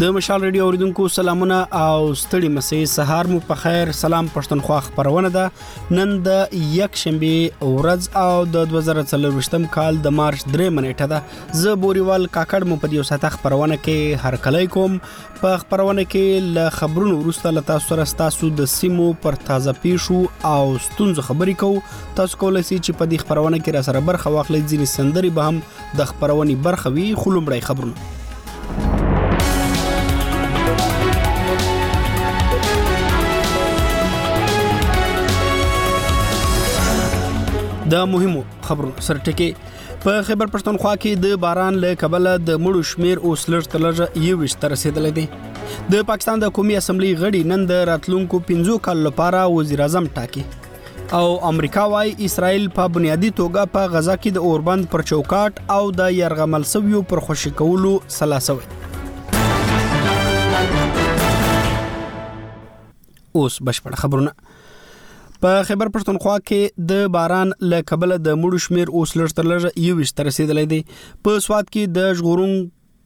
د مشال ریډیو اوریدونکو سلامونه او ستړي مسي سهار مو په خیر سلام پښتونخوا خبرونه ده نن د یک شنبه ورځ او د 2023م کال د مارچ 3 منېټه ده زه بوريوال کاکړ مو په دې ساته خبرونه کې هر کله کوم په خبرونه کې ل خبرونو وروسته ل تاسو سره تاسو د سیمو پر تازه پیښو او ستونزو خبرې کوو تاسو کولای شئ چې په دې خبرونه کې را سره برخه واخلئ ځینې سندري به هم د خبرونې برخه وی خو لومړی خبرونه د مهمو خبرو سرټکی په خیبر پښتونخوا کې د باران له کبله د مړو شمیر اوس لږ تر لږه یو وشت رسیدلی دی د پاکستان د قومي اسمبلی غړي نن د راتلونکو 15 کال لپاره وزیر اعظم ټاکي او امریکا وايي اسرائیل په بنیادی توګه په غزا کې د اوربند پر چوکاټ او د يرغمل سویو پر خوشی کولو سلاسوي اوس بشپړ خبرونه په خیبر پښتونخوا کې د باران له کبله د مړو شمیر اوس لږ تر لږه یو وشت رسیدلې دي په سواد کې د ژغورون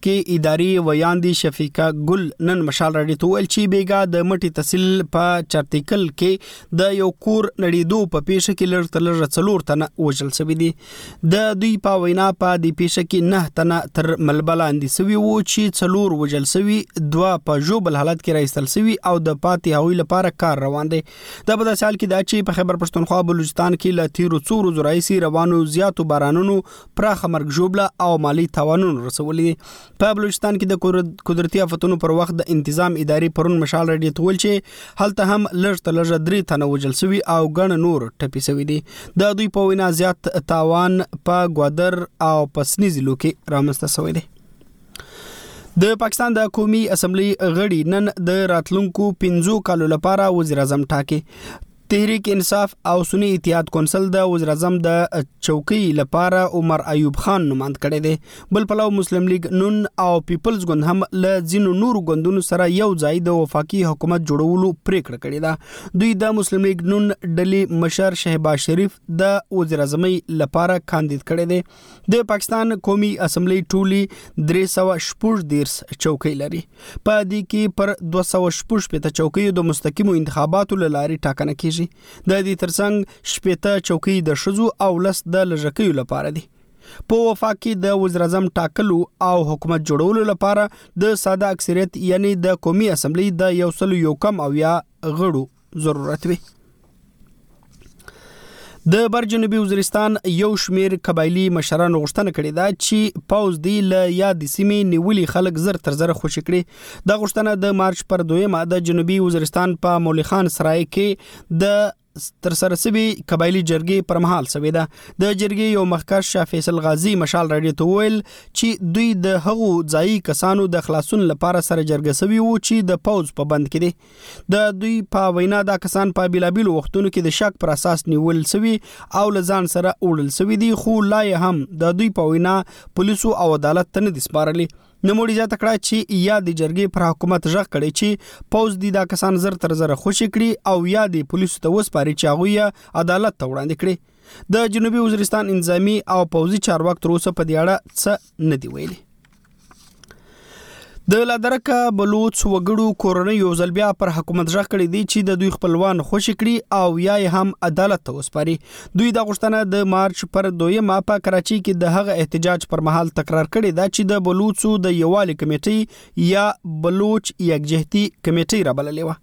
کې اداري ویاندې شفیقه ګل نن مشال راډیو ته ویل چې بیګا د مټي تحصیل په چرتیکل کې د یو کور نړیدو په پیښه کې لړ تر لړ څلور تنه وژل شوی دي د دوی په وینا په دې پیښه کې نه تنه تر ملبلاندې سوي وو چې څلور وژل شوی دوا په جوبل حالت کې راځل شوی او د پاتې هغوی لپاره کار روان دی دا په داسې حال کې دا چې په خبر پښتونخوا بلوچستان کې لا تیرو څو ورځې راځي روانو زیاتو بارانونو پراخه مرګ ژوبله او مالی تاوانونه رسولي دي په بلوچستان کې د قدرتي آفتونو پر وخت د انتظام ادارې پرون مشال رډي ته ویل چې هلته هم لږ تر لږه درې تنه وژل شوي او ګڼ نور ټپي شوي دي د دوی په وینا زیات تاوان په ګوادر او پسنی ضلعو کې رامنځته شوی دی د پاکستان د قومي اسمبلی غړي نن د راتلونکو 15 کالو لپاره وزیر اعظم ټاکي تحریک انصاف او سنی اتحاد کونسل د وزیراعظم د چوکۍ لپاره عمر ایوب خان نوماند کړی دی بل پلو مسلم لیگ نون او پیپلز ګوند هم له ځینو نورو ګوندونو سره یو ځای د وفاقي حکومت جوړولو پریکړه کړې ده دوی د مسلم لیگ نون ډلې مشر شهباز شریف د وزیراعظمۍ لپاره کاندید کړی دی د پاکستان قومي اسمبلی ټولي 314 چوکۍ لري په دې کې پر 216 پته چوکۍ د مستقیمو انتخاباتو لاري ټاکنه کیږي د دې ترڅنګ شپته چوکۍ د شزو او لس د لژکیو لپاره دي په وفاق کې د وزیراعظم ټاکلو او حکومت جوړولو لپاره د ساده اکثریت یعنی د قومي اسمبلی د یو سل یو کم او یا غړو ضرورت وي د بر جنوبي وزیرستان یو شمیر قبایلی مشرانو غوښتنه کړې ده چې پوز دی له یاد سیمې نیولي خلک زر تر زر خوشی کړي دا غوښتنه د مارچ پر دویمه د جنوبي وزیرستان په مولی خان سرای کې د تر سره سوي قبایلی جرګې پر مهال سوي ده د جرګې یو مخکښ شاه فیصل غازی مشال راډیو ته ویل چې دوی د هغو ځایي کسانو د خلاصون لپاره سره جرګه سوي وو چې د پوز په بند کې دي د دوی په وینا دا کسان په بیلابیلو وختونو کې د شک پر اساس نیول شوي او له ځان سره وړل شوي دي خو لا هم د دوی په وینا پولیسو او عدالت ته نه دي سپارلي نوموړي زیاته کړه چې یا د جرګې پر حکومت ژغ کړي چې پوز دي دا کسان زر تر زر خوشي کړي او یا د پولیسو ته وسپاري چې هغه عدالت ته وړاندې کړي د جنوبي وزیرستان انځامي او پوزي چارواک تر اوسه په دې اړه څه نه دی ویلي د لادرکه بلوچ وګړو کورنۍ یو ځل بیا پر حکومت ځخ کړی دی چې د دوی خپلوان خوشی کړي او یا هم عدالت ته وسپاري دوی د غشتنه د مارچ پر دویمه په کراچي کې د هغه احتجاج پر مهال تکرار کړی دا چې د بلوچو د یووالي کمیټې یا بلوچ یکجهتي کمیټې را بللې و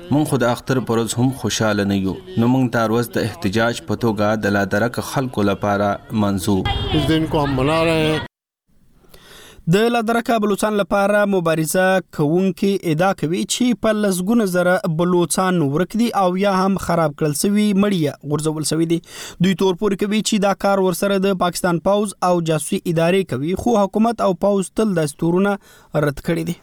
موږ خو د اختر په ورځ هم خوشاله نه یو نو موږ دا ورځ د احتجاج په توګه د لادرکه خلکو لپاره منځو. اس دن کو هم منا رهه هې. د لادرکه بلوڅان لپاره مبارزه کوونکي ادعا کوي چې په لسګونه زره بلوڅان ورک دي او یا هم خراب کړل شوي مړیه غورځول شوي دي دوی تور پورې کوي چې دا کار ورسره د پاکستان پوز او جاسوسي ادارې کوي خو حکومت او پوز تل د ستورونه رد کړی دي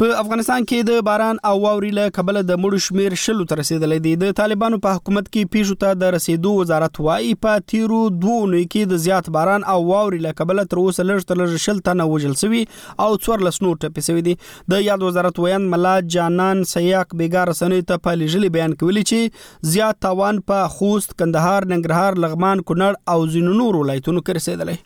په افغانستان کې د باران او واوري له کبله د مړو شمیر شلو تر رسیدلې دي د طالبانو په حکومت کې پیښو ته د رسیدو وزارت وایي په تیرو دوه نوي کې د زیات باران او واوري له کبله تر اوسه لږ تر لږ شل تنه وژل شوي او څور لسنو ټپي شوي دي د یاد وزارت ویاند ملا جانان سیاق بیګار سنوي ته په لېږلي بیان کې ویلي چې زیات تاوان په خوست کندهار ننګرهار لغمان کونړ او ځینو نورو ولایتونو کې رسیدلی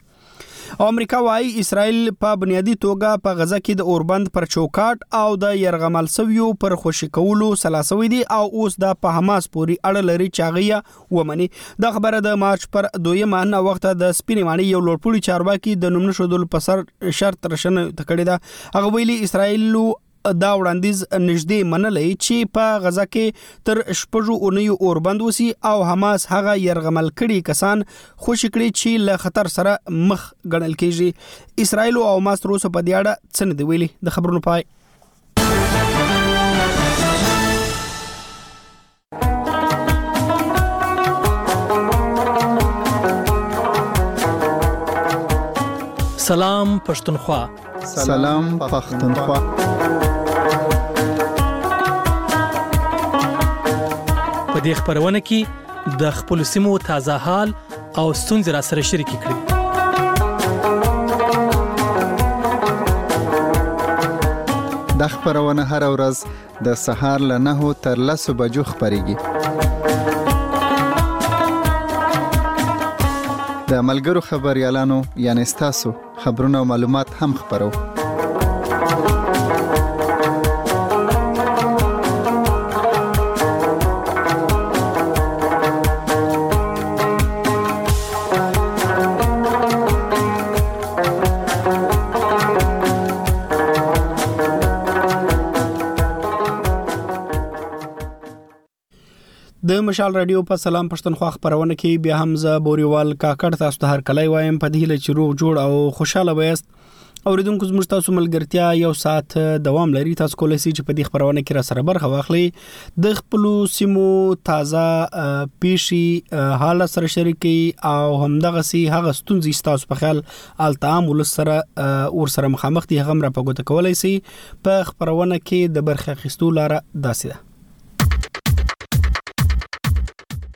او امریکا وايي اسرائیل په بنیادي توګه په غزه کې د اوربند پر چوکاټ او د يرغمل سویو پر خوشي کولو سلا سوی دی او اوس دا په حماس پورې اړه لري چې هغه یې ومني دا خبره د مارچ پر دویمه نه وخت د سپینې ماڼۍ یو لوړپوړي چارواکي د نوم نشودلو په سر شرط رشنه ته کړې ده هغه ویلي اسرائیل دا وړاندیز نږدې منلی چې په غزا کې تر شپږو اونیو اوربند وسی او حماس هغه يرغمل کړي کسان خوشی کړي چې له خطر سره مخ ګڼل کیږي اسرائیل او حماس تر اوسه په دې اړه څه نه دی ویلي د خبرونو پای سلام پښتونخوا سلام پښتونخوا په دې خبرونه کې د خپل سیمو تازه حال او ستونزې را سره شریک کړئ دا خبرونه هر ورځ د سهار له نهو تر لسو بجو خپرېږي. د ملګرو خبریالانو یعنې ستاسو خبرونه او معلومات هم خپرو. د مشال رادیو په سلام پښتونخوا خبرونه کې بیا هم زه بوريوال کاکړ تاسو ته هر کله وایم په دې هله چې روغ جوړ او خوشاله وایست اوریدونکو زموږ تاسو ملګرتیا یو ساعت دوام لري تاسو کولای شئ چې په دې خبرونه کې را سره برخه واخلئ د خپلو سیمو تازه پیشي حال سره شریکي او همدغه سي هغه ستونزې ستاسو په خیال التام ول سره ور سره مخامخ دي هغه را پګوت کولای سي په خبرونه کې د برخه خستو لاره داسې ده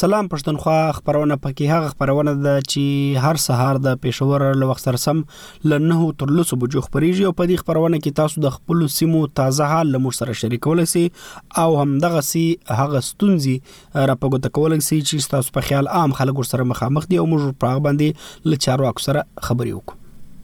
سلام پښتونخوا خبرونه پکې هغه خبرونه ده چې هر سهار د پېښور له وخت سره سم له 9 تر 10 بجو خبريږي او په دې خبرونه کې تاسو د خپل سیمو تازه حال له مور سره شریکول سي او هم دغه سي هغه ستونزې را پګوت کول سي چې تاسو په خیال عام خلک سره مخامخ دي او موږ په هغه باندې له چارواکو سره خبري وکړو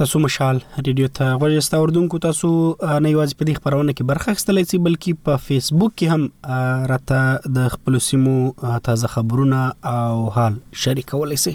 تاسو مشال ریډیو ته غوړ یاست اوردونکو تاسو نه یوازې په دې خبرونه کې برخه اخیستلای شئ بلکې په فیسبوک کې هم راته د خپل سیمو تازه خبرونه او حال شریکولای شئ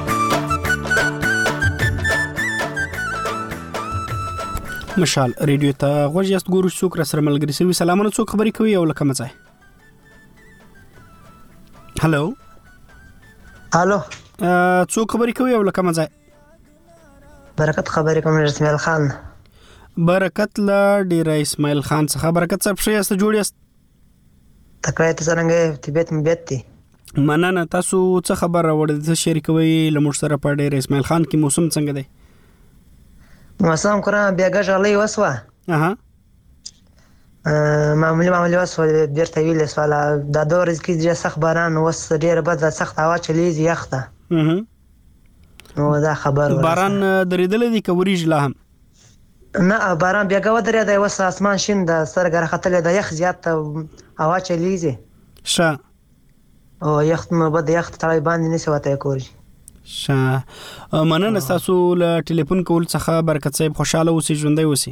مشال ریډیو ته غوږ یاست ګورو څوک را سره ملګری سوي سلامونه څوک خبرې کوي او لکه مزه هالو هالو څوک خبرې کوي او لکه مزه برکت خبرې کوم اسماعیل خان برکت لا ډیر اسماعیل خان څخه برکت صاحب شه یاست جوړ یاست تکړه ته څنګه طبیعت مبیت دی مننه تاسو څه خبر راوړل څه شریکوي لمر سره په ډېر اسماعیل خان کې موسم څنګه دی موسم کړه بیا ګژغلې وسوه اها معمولی معمولی وس بیرته ویل سواله دا دوه ورځې کې ډېر سخت باران اوس ډېره بده سخت هوا چلیږي یخ ده نو دا خبر باران درېدلی دی که وریژ لا هم نه باران بېګا ودرېدی اوس اسمان شين ده سترګه راختلې ده يخ زيات ده هوا چلېږي. شه. او يخت مو بد يخت تړی باندې نشي وتی کور کې. شه مننه ستاسو له ټلیفون کول څخه برکت صاحب خوشاله اوسې ژوندی اوسې.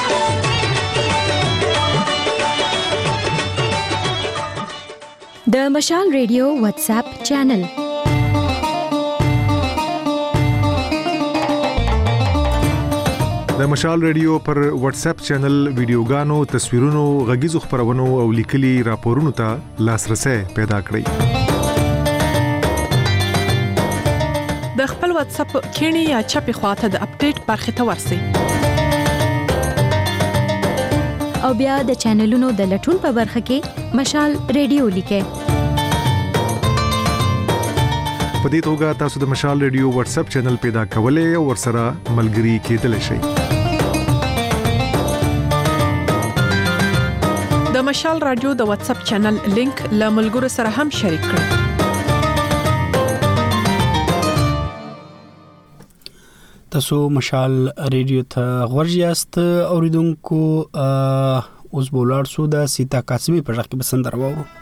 د مشال ریډیو واتس اپ چینل د مشال ریډیو پر واتس اپ چینل ویډیوګانو تصویرونو غږیزو خبرونو او لیکلي راپورونو ته لاسرسي پیدا کړئ د خپل واتس اپ کینی یا چپی خواته د اپډیټ برخه ته ورسی او بیا د چینلونو د لټون په برخه کې مشال ریډیو لیکه په دې توګه تاسو د مشال ریډیو واتس اپ چینل پیدا کولای او ورسره ملګری کېدل شي د مشال رادیو د واتس اپ چینل لینک له ملګرو سره هم شریک کړئ تاسو مشال ریډیو ته غوړ یاست اوریدونکو اوس بولار سو د سیتا قاسمی په ځخ کې بسندر وو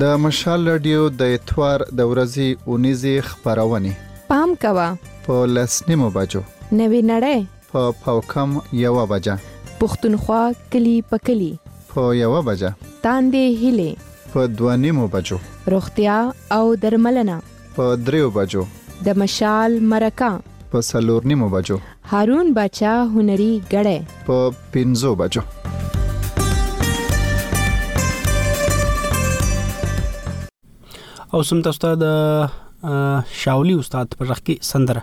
د مشال رادیو د اتوار د ورځې اونیزې خبرونه پام کوه په لسنیمو بجو نوې نړۍ په پاوکم یو بجه پښتونخوا کلی پکلی په یو بجه تاندې هلي په دوه نیمو بجو روغتیا او درملنه په دریو بجو د مشال مرکه په څلور نیمو بجو هارون باچا هنري ګړی په پنځو بجو او سم تاسو ته د شاولي استاد په رخ کې سندره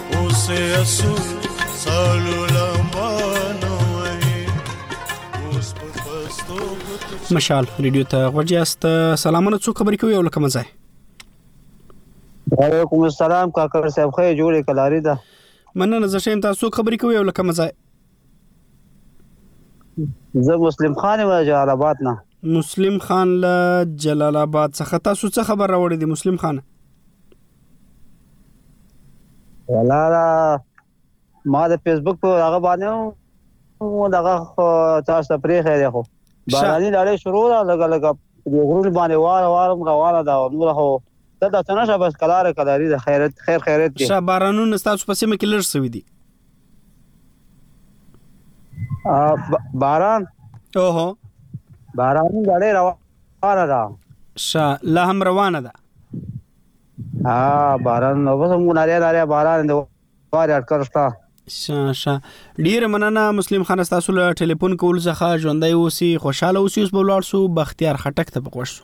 مشال ریډیو ته غوړیاست سلامونه څو خبرې کوي او لکه مزه وعلیکم السلام کاکر صاحب خو جوړې کلاري ده مننه زه شیم تاسو خبرې کوي او لکه مزه زه مسلم خان یم جلال آباد نه مسلم خان له جلال آباد څخه تاسو څه خبر راوړی دی مسلم خان ولا ما د فیسبوک په هغه باندې مو دغه تاسو ته پرې خیر خو باراني لړۍ شروع ده لګ لګ د غرونو باندې وار وار روانه ده نور هو دا د څنګه شابه کلاره کلاري د خیرت خیر خیرت دي شابه بارانونه تاسو په سیمه کې لږ سوي دي باران اوه باران لړۍ روانه ده شا لا هم روانه ده ها باران نو بس موږ ناریا ناریا باران دی واره اټکل شته شه شه ډیره مننه مسلم خان تاسو له ټلیفون کول څخه ژوندۍ اوسي خوشاله اوسي اوس به ولاړ سو بختیار خټک ته پخوښ سو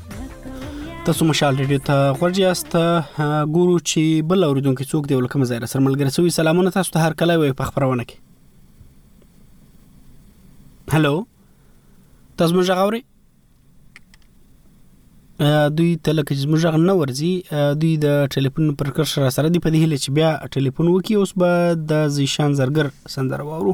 تاسو مشال ریډیو ته غوړ یاست ګورو چې بل اوریدونکو څوک دی ولکم زیره سره ملګری سوی سلامونه تاسو ته هر کله وي په خبرونه کې هلو تاسو موږ غوړی دوی ته لکه چې موږ نه ورځي دوی د ټلیفون پر کرښه سره دی په دې هله چې بیا ټلیفون وکي اوس به د زیشان زرګر سندره وورو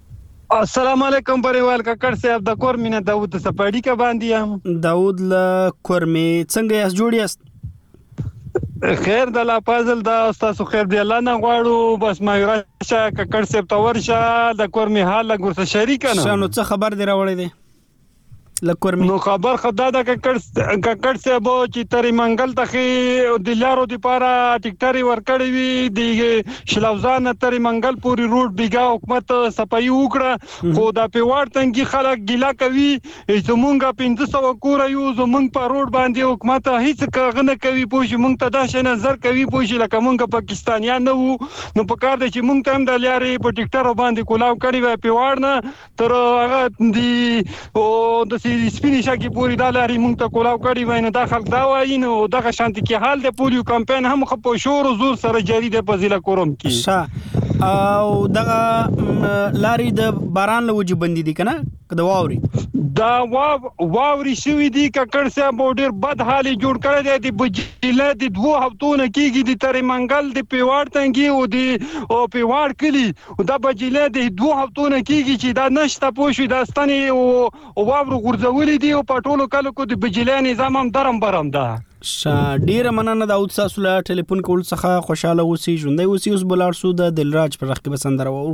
السلام علیکم بریوال ککړ صاحب د کور مینه داوود څخه په اړیکه باندې یم داوود له کور می څنګه یاست جوړ یاست خیر د لا فضل دا تاسو خیر دی الله نه غواړو بس ما راشه ککړ صاحب ته ورشه د کور می حال ګورسه شریک نه شنو څه خبر دی راوړی دی لکورمي نو خبر خدا دا ککړ ککړ سه بو چې تری منګل ته خي د لارو د پاره ټیکټری ورکړی وی د شلوزان تری منګل پوری روډ بیګا حکومت صفائی وکړه خو دا پیوړ تنګي خلک ګیلا کوي زمونږ 1500 کور یو زمونږ په روډ باندې حکومت هیڅ کاغه نه کوي پوه شي مونږ ته دا شي نظر کوي پوه شي لکه مونږ پاکستانیان نه وو نو په کار دی چې مونږ ته هم د لارې په ټیکټر باندې کولاو کړی وای پیوړ نه تر هغه دی او د سپینې شګې پوری دا لاري مونږ ته کولاو کړی وای نو دا خلک دا وایي نو دغه شانتي کې حال د پولیو کمپاین هم خو په شور او زور سره جاری دی په ضلع کورم کې او دغه لاري د باران له وجې بندې دي کنه د واوري دا واوري شوی دی ککړ صاحب ډیر بد حالي جوړ کړی دی د بجله د دوه هفتو نه کیږي د تر منګل د پیواړ تنګي او د او پیواړ کلی دا بجلی د دوه هفتو نه کیږي چې دا نشته پوه شوې دا ستنې او واورو غورځولې دي او په ټولو کلکو د بجلی نظام هم درم برم ده ډیره مننه د اوت تاسو له ټلیفون کول څخه خوشاله اوسئ ژوندۍ اوسئ اوس بلار سو د دلراج پر رخ کې بسندره وو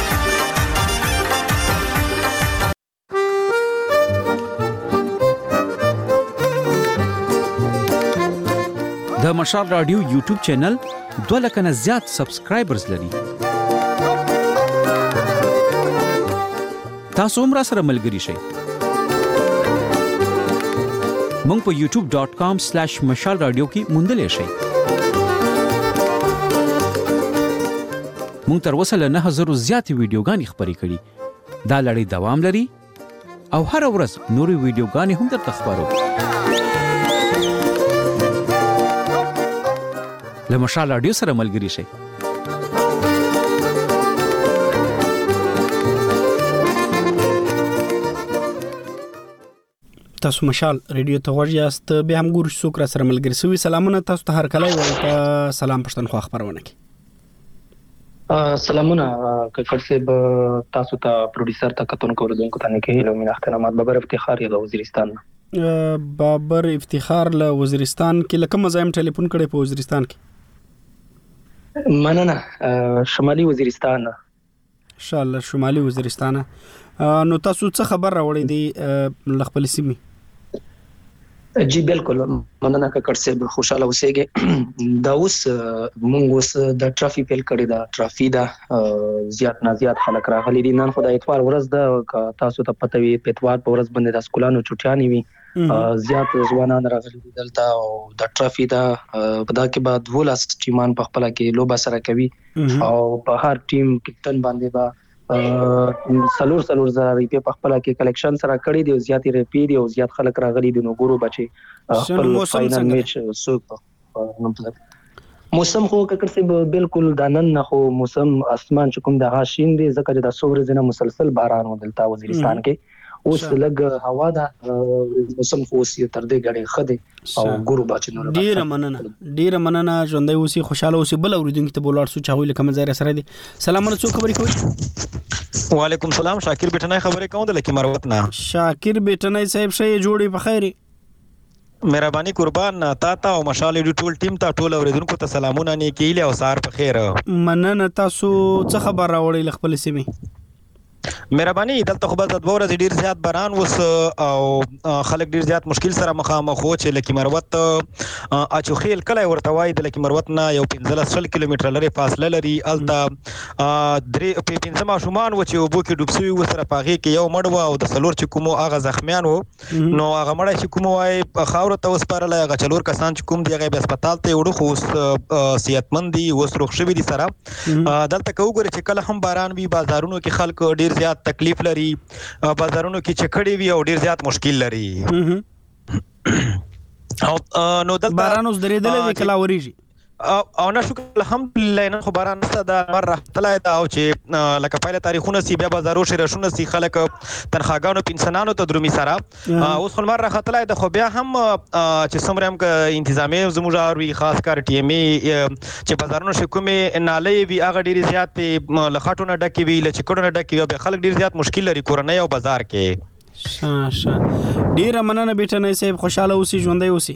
د مشال رادیو یوټیوب چینل دوه لکه نه زیات سبسکرایبرز لري تاسو هم را سره ملګري شئ مونږ په youtube.com/mashalradio کې مونږ له شئ موږ تر اوسه له نهه زرو زیاتې ویډیوګانې خپرې کړي. دا لړۍ دوام لري او هره ورځ نورې ویډیوګانې هم درته خپرو. له مشال راډیو سره ملګري شئ. تاسو مشال ریډیو ته غوړ یاست به هم ګور څوک را سره ملګری سوي سلامونه تاسو ته هر کله وایي په سلام پښتونخوا خبرونه کې سلامونه ککړ صاحب تاسو ته پروډوسر ته کتون کول دونکو ته نه کې له مینه احترامات ببر افتخار له وزیرستان بابر افتخار له وزیرستان کې لکه مزایم ټلیفون کړي په وزیرستان کې مننه شمالي وزیرستان ښه له شمالي وزیرستانه نو تاسو څه خبر راوړی دی له خپل سیمې جی بالکل مننه ککړ صاحب خوشاله اوسېږي دا اوس موږ اوس د ټرافي پیل کړی دا ټرافي دا زیات نه زیات خلک راغلي دي نن خو د اتوار ورځ ده تاسو ته پته وي په اتوار په ورځ باندې د سکولانو چټیانې وي زیات ځوانان راغلي دي دلته او د ټرافي دا په دا کې به 12 ټیمان په خپل کې لوبه سره کوي او په هر ټیم کپتن باندې با سلور سلور زره روپیه په خپل کې کلیکشن سره کړی دی او زیاتې روپیې دی او زیات خلک راغلي دي نو ګورو بچي خپل فائنل میچ سوق موسم خو ککر سي بالکل د نن نه خو موسم اسمان چې کوم د هاشین دی ځکه چې د سورې زنه مسلسل باران ودلتا وزیرستان کې اوس لګ هوا ده موسم خو اوس تر دې غړي خده او ګورو با چې نور ډیر مننه ډیر مننه ژوندۍ اوسې خوشاله اوسې بل اوریدونکو ته بولاړ سو چاوي لکه مزه سره دي سلام علیکم څو خبرې کوي وعلیکم سلام شاکر بیٹنای خبرې کوم د لکی مروت نه شاکر بیٹنای صاحب شې جوړې په خیره مهرباني قربان تا ته او مشال دی ټول ټیم ته ټول اوریدونکو ته سلامونه نیکی له او سار په خیر مننه تاسو څه خبر راوړی خپل سیمه مهرباني دلته خو بس د دوه ورځې ډیر زیات باران وس او خلک ډیر زیات مشکل سره مخامخ وو چې لکه مروت اچوخیل کله ورته وای د لکه مروت نه یو 15 سل کیلومتر لري فاصله لري الته درې په 15 ماشومان و چې وبو کې ډوب شوی و سره پاغي کې یو مړ و او د سلور چې کومو هغه زخمیان وو نو هغه مړی چې کوم وای په خاور ته وسپارل هغه چلور کسان چې کوم دی هغه به هسپتال ته وړو خو صحتمند دي اوس روغ شوی دي سره دلته کو ګره چې کله هم باران وي بازارونو کې خلک ډیر زیات تکلیف لري بازارونو کې چکړې وي او ډیر زیات مشکل لري او نو دلته باران اوس درېدل دي کلا وريږي او نه شکر الحمدلله نن خو باران نشته دا مر راختلای دا او چې لکه پایله تاریخونه سی بیا بازارو شرشونه سی خلک تنخواګانو پنسنانو ته درومي سره اوس خو مر راختلای دا خو بیا هم چې څومره هم انتظامی زموږ اروي خاص کار ټي ام چې بازارونو شکومې نالې وی هغه ډیر زیات لخټو نه ډکې وی لچ کډو نه ډکې وی به خلک ډیر زیات مشکل لري کورنۍ او بازار کې شه شه ډیره مننه بیٹنه صاحب خوشاله اوسې ژوندۍ اوسې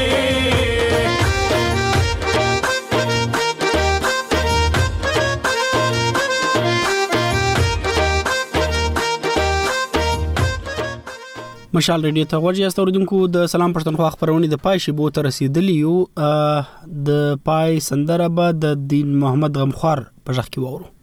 مشال ریډیو ته غوړی است اوردونکو د سلام پښتونخوا خبرونه د پای شی بو تر رسیدلی یو د پای سندره به د دین محمد غمخوار په ځخ کې وورو